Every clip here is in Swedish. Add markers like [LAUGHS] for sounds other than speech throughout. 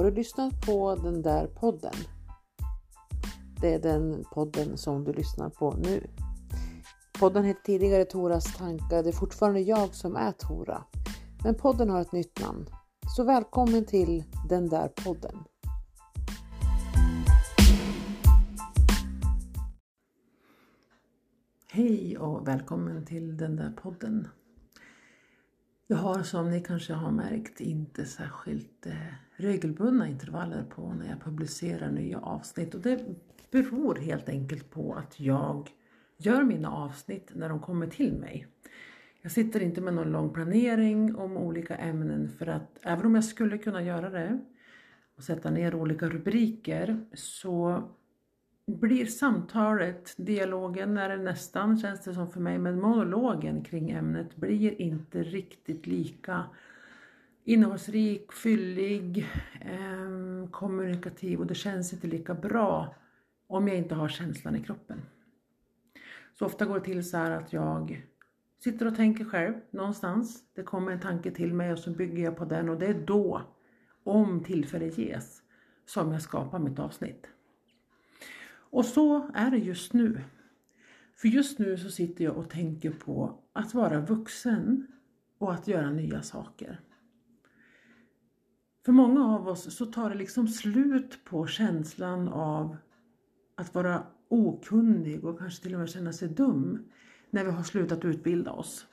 Har du lyssnat på den där podden? Det är den podden som du lyssnar på nu. Podden hette tidigare Toras tankar. Det är fortfarande jag som är Tora. Men podden har ett nytt namn. Så välkommen till den där podden. Hej och välkommen till den där podden. Jag har som ni kanske har märkt inte särskilt eh, regelbundna intervaller på när jag publicerar nya avsnitt och det beror helt enkelt på att jag gör mina avsnitt när de kommer till mig. Jag sitter inte med någon lång planering om olika ämnen för att även om jag skulle kunna göra det och sätta ner olika rubriker så blir samtalet, dialogen är det nästan känns det som för mig, men monologen kring ämnet blir inte riktigt lika innehållsrik, fyllig, eh, kommunikativ och det känns inte lika bra om jag inte har känslan i kroppen. Så ofta går det till så här att jag sitter och tänker själv någonstans. Det kommer en tanke till mig och så bygger jag på den och det är då, om tillfälle ges, som jag skapar mitt avsnitt. Och så är det just nu. För just nu så sitter jag och tänker på att vara vuxen och att göra nya saker. För många av oss så tar det liksom slut på känslan av att vara okunnig och kanske till och med känna sig dum när vi har slutat utbilda oss.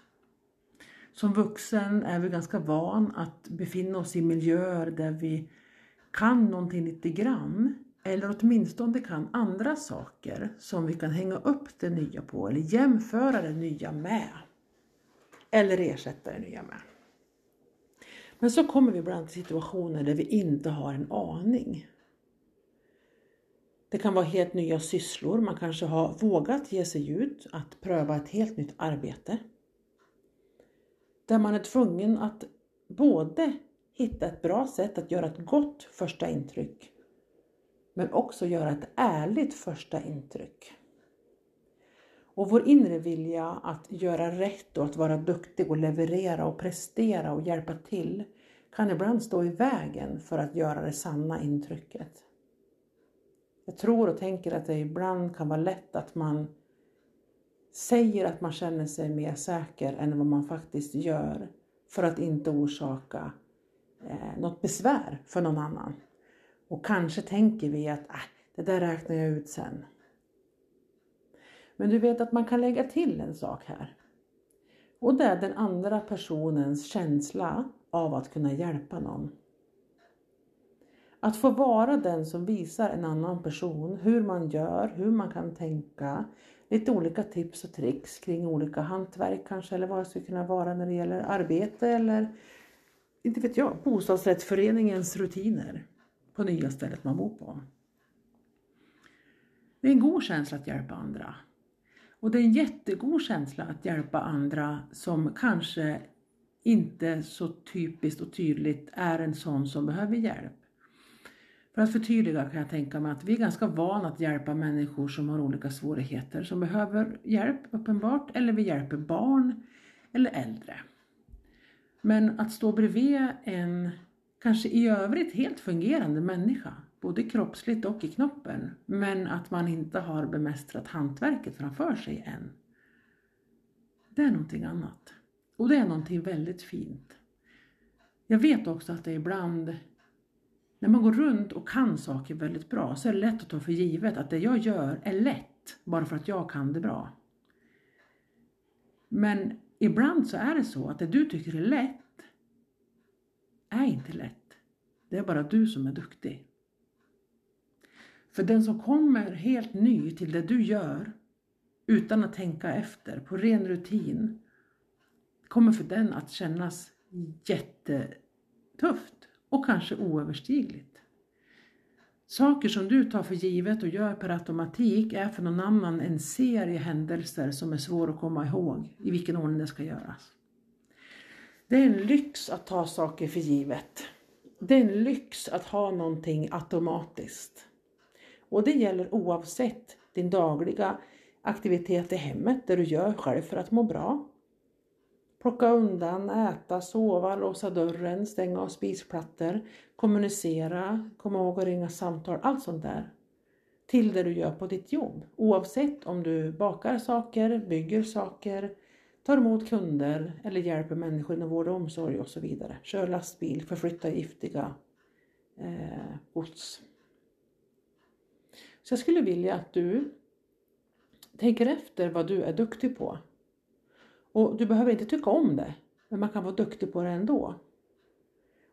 Som vuxen är vi ganska van att befinna oss i miljöer där vi kan någonting lite grann eller åtminstone kan andra saker som vi kan hänga upp det nya på eller jämföra det nya med. Eller ersätta det nya med. Men så kommer vi ibland till situationer där vi inte har en aning. Det kan vara helt nya sysslor, man kanske har vågat ge sig ut att pröva ett helt nytt arbete. Där man är tvungen att både hitta ett bra sätt att göra ett gott första intryck men också göra ett ärligt första intryck. Och vår inre vilja att göra rätt och att vara duktig och leverera och prestera och hjälpa till kan ibland stå i vägen för att göra det sanna intrycket. Jag tror och tänker att det ibland kan vara lätt att man säger att man känner sig mer säker än vad man faktiskt gör för att inte orsaka eh, något besvär för någon annan. Och kanske tänker vi att äh, det där räknar jag ut sen. Men du vet att man kan lägga till en sak här. Och det är den andra personens känsla av att kunna hjälpa någon. Att få vara den som visar en annan person hur man gör, hur man kan tänka, lite olika tips och tricks kring olika hantverk kanske eller vad det skulle kunna vara när det gäller arbete eller inte vet jag, bostadsrättsföreningens rutiner på nya stället man bor på. Det är en god känsla att hjälpa andra. Och det är en jättegod känsla att hjälpa andra som kanske inte så typiskt och tydligt är en sån som behöver hjälp. För att förtydliga kan jag tänka mig att vi är ganska vana att hjälpa människor som har olika svårigheter, som behöver hjälp uppenbart, eller vi hjälper barn eller äldre. Men att stå bredvid en kanske i övrigt helt fungerande människa, både kroppsligt och i knoppen, men att man inte har bemästrat hantverket framför sig än. Det är någonting annat. Och det är någonting väldigt fint. Jag vet också att det ibland, när man går runt och kan saker väldigt bra, så är det lätt att ta för givet att det jag gör är lätt, bara för att jag kan det bra. Men ibland så är det så att det du tycker är lätt, är inte lätt. Det är bara du som är duktig. För den som kommer helt ny till det du gör utan att tänka efter, på ren rutin, kommer för den att kännas jättetufft och kanske oöverstigligt. Saker som du tar för givet och gör per automatik är för någon annan en serie händelser som är svår att komma ihåg i vilken ordning det ska göras. Det är en lyx att ta saker för givet. Det är en lyx att ha någonting automatiskt. Och det gäller oavsett din dagliga aktivitet i hemmet, det du gör själv för att må bra. Plocka undan, äta, sova, låsa dörren, stänga av spisplattor, kommunicera, komma ihåg att ringa samtal, allt sånt där. Till det du gör på ditt jobb. Oavsett om du bakar saker, bygger saker, tar emot kunder eller hjälper människor inom vård och omsorg och så vidare. Kör lastbil, förflyttar giftiga eh, gods. Så jag skulle vilja att du tänker efter vad du är duktig på. Och du behöver inte tycka om det, men man kan vara duktig på det ändå.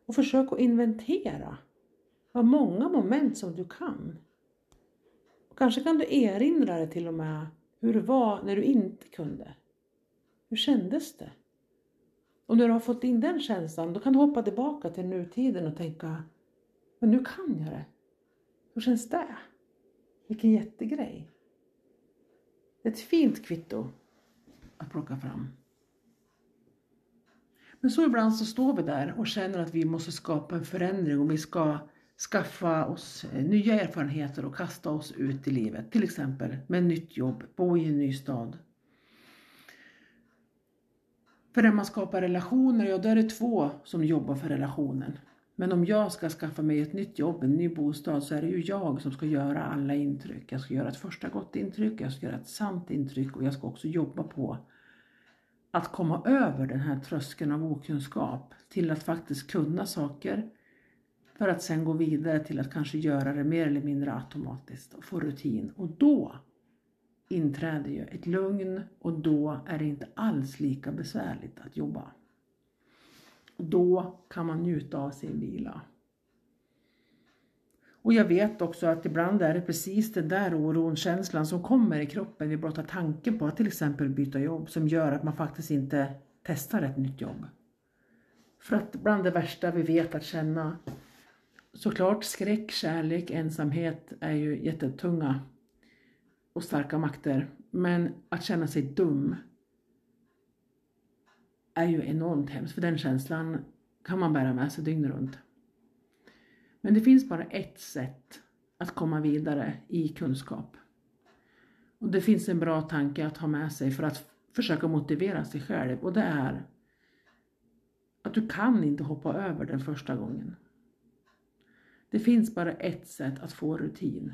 Och försök att inventera vad många moment som du kan. Och kanske kan du erinra dig till och med hur det var när du inte kunde. Hur kändes det? Och när du har fått in den känslan, då kan du hoppa tillbaka till nutiden och tänka, men nu kan jag det. Hur känns det? Vilken jättegrej. Det är ett fint kvitto att plocka fram. Men så ibland så står vi där och känner att vi måste skapa en förändring och vi ska skaffa oss eh, nya erfarenheter och kasta oss ut i livet. Till exempel med ett nytt jobb, bo i en ny stad. För när man skapar relationer, ja då är det två som jobbar för relationen. Men om jag ska skaffa mig ett nytt jobb, en ny bostad, så är det ju jag som ska göra alla intryck. Jag ska göra ett första gott intryck, jag ska göra ett sant intryck och jag ska också jobba på att komma över den här tröskeln av okunskap till att faktiskt kunna saker för att sen gå vidare till att kanske göra det mer eller mindre automatiskt och få rutin. Och då inträder ju ett lugn och då är det inte alls lika besvärligt att jobba. Då kan man njuta av sin vila. Och jag vet också att ibland är det precis den där oron, känslan som kommer i kroppen vid blotta tanken på att till exempel byta jobb som gör att man faktiskt inte testar ett nytt jobb. För att bland det värsta vi vet att känna, såklart skräck, kärlek, ensamhet är ju jättetunga och starka makter. Men att känna sig dum är ju enormt hemskt, för den känslan kan man bära med sig dygnet runt. Men det finns bara ett sätt att komma vidare i kunskap. Och det finns en bra tanke att ha med sig för att försöka motivera sig själv och det är att du kan inte hoppa över den första gången. Det finns bara ett sätt att få rutin.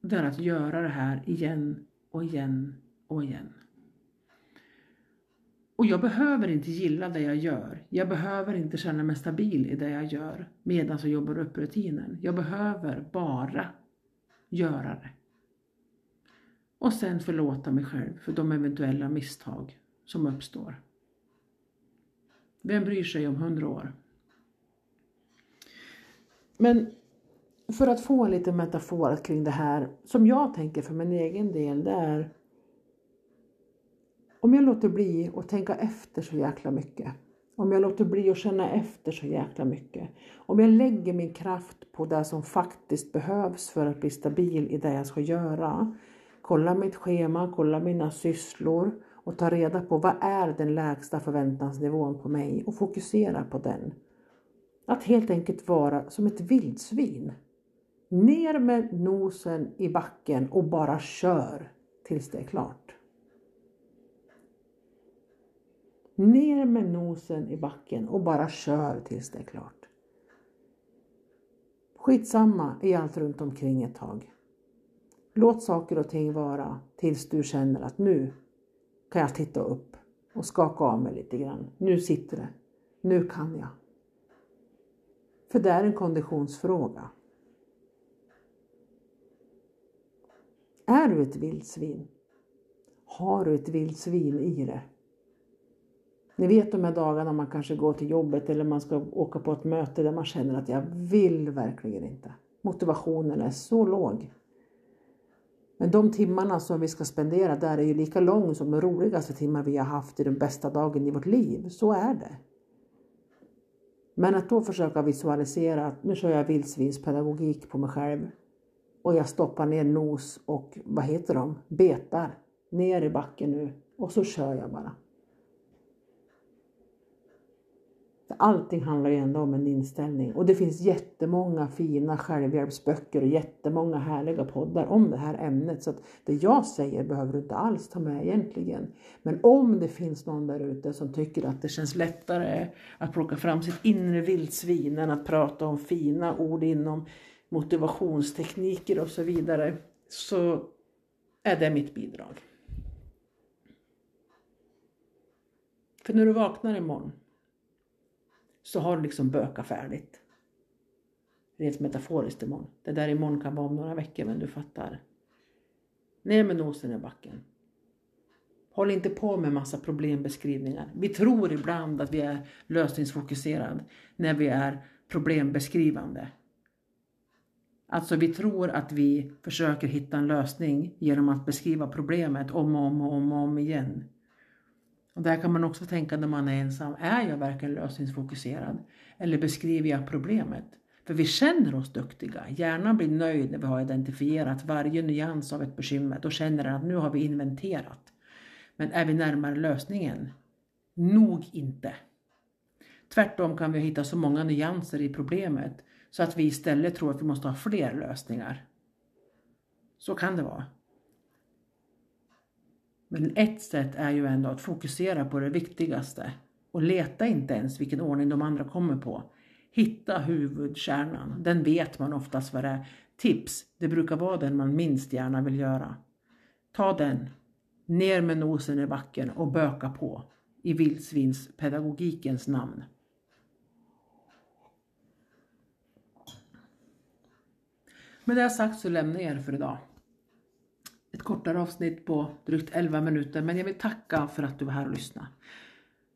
Det är att göra det här igen och igen och igen. Och jag behöver inte gilla det jag gör. Jag behöver inte känna mig stabil i det jag gör medan jag jobbar upp rutinen. Jag behöver bara göra det. Och sen förlåta mig själv för de eventuella misstag som uppstår. Vem bryr sig om hundra år? Men för att få en liten metafor kring det här, som jag tänker för min egen del, det är om jag låter bli att tänka efter så jäkla mycket, om jag låter bli att känna efter så jäkla mycket, om jag lägger min kraft på det som faktiskt behövs för att bli stabil i det jag ska göra, kolla mitt schema, kolla mina sysslor och ta reda på vad är den lägsta förväntansnivån på mig och fokusera på den. Att helt enkelt vara som ett vildsvin. Ner med nosen i backen och bara kör tills det är klart. Ner med nosen i backen och bara kör tills det är klart. Skitsamma i allt runt omkring ett tag. Låt saker och ting vara tills du känner att nu kan jag titta upp och skaka av mig lite grann. Nu sitter det. Nu kan jag. För det är en konditionsfråga. Är du ett vildsvin? Har du ett vildsvin i dig? Ni vet de här dagarna man kanske går till jobbet eller man ska åka på ett möte där man känner att jag vill verkligen inte. Motivationen är så låg. Men de timmarna som vi ska spendera där är ju lika lång som de roligaste timmar vi har haft i den bästa dagen i vårt liv. Så är det. Men att då försöka visualisera att nu kör jag vildsvinspedagogik på mig själv och jag stoppar ner nos och vad heter de, betar ner i backen nu och så kör jag bara. Allting handlar ju ändå om en inställning och det finns jättemånga fina självhjälpsböcker och jättemånga härliga poddar om det här ämnet. Så att det jag säger behöver du inte alls ta med egentligen. Men om det finns någon där ute som tycker att det känns lättare att plocka fram sitt inre vildsvin än att prata om fina ord inom motivationstekniker och så vidare så är det mitt bidrag. För när du vaknar imorgon så har du liksom bökat färdigt. Rent metaforiskt imorgon. Det där imorgon kan vara om några veckor men du fattar. Ner med nosen i backen. Håll inte på med massa problembeskrivningar. Vi tror ibland att vi är lösningsfokuserade när vi är problembeskrivande. Alltså vi tror att vi försöker hitta en lösning genom att beskriva problemet om och om och om, och om igen. Och där kan man också tänka när man är ensam, är jag verkligen lösningsfokuserad? Eller beskriver jag problemet? För vi känner oss duktiga. Hjärnan blir nöjd när vi har identifierat varje nyans av ett bekymmer. Då känner den att nu har vi inventerat. Men är vi närmare lösningen? Nog inte. Tvärtom kan vi hitta så många nyanser i problemet så att vi istället tror att vi måste ha fler lösningar. Så kan det vara. Men ett sätt är ju ändå att fokusera på det viktigaste och leta inte ens vilken ordning de andra kommer på. Hitta huvudkärnan, den vet man oftast vad det är. Tips, det brukar vara den man minst gärna vill göra. Ta den, ner med nosen i backen och böka på i vildsvinspedagogikens namn. Med det sagt så lämnar jag er för idag ett kortare avsnitt på drygt 11 minuter men jag vill tacka för att du var här och lyssnade.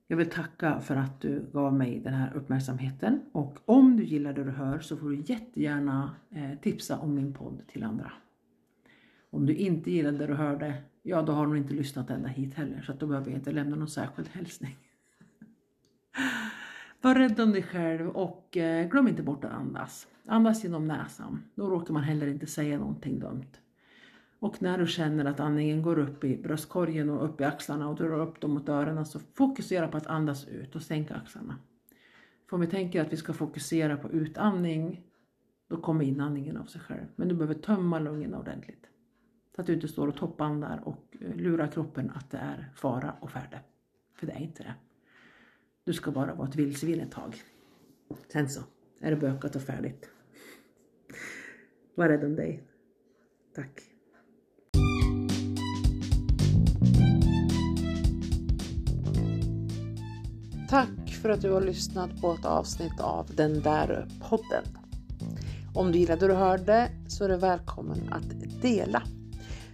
Jag vill tacka för att du gav mig den här uppmärksamheten och om du gillar det du hör så får du jättegärna eh, tipsa om min podd till andra. Om du inte gillar det du hörde, ja då har du inte lyssnat ända hit heller så att då behöver jag inte lämna någon särskild hälsning. [LAUGHS] Var rädd om dig själv och eh, glöm inte bort att andas. Andas genom näsan, då råkar man heller inte säga någonting dumt. Och när du känner att andningen går upp i bröstkorgen och upp i axlarna och drar upp dem mot öronen så fokusera på att andas ut och sänka axlarna. För om vi tänker att vi ska fokusera på utandning då kommer inandningen av sig själv. Men du behöver tömma lungorna ordentligt. Så att du inte står och toppandar och eh, lurar kroppen att det är fara och färde. För det är inte det. Du ska bara vara ett vildsvin ett tag. Sen så är det bökat och färdigt. Var rädd om dig. Tack för att du har lyssnat på ett avsnitt av Den där podden. Om du gillade det du hörde så är du välkommen att dela.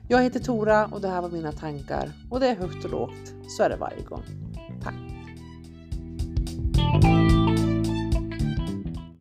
Jag heter Tora och det här var mina tankar och det är högt och lågt. Så är det varje gång.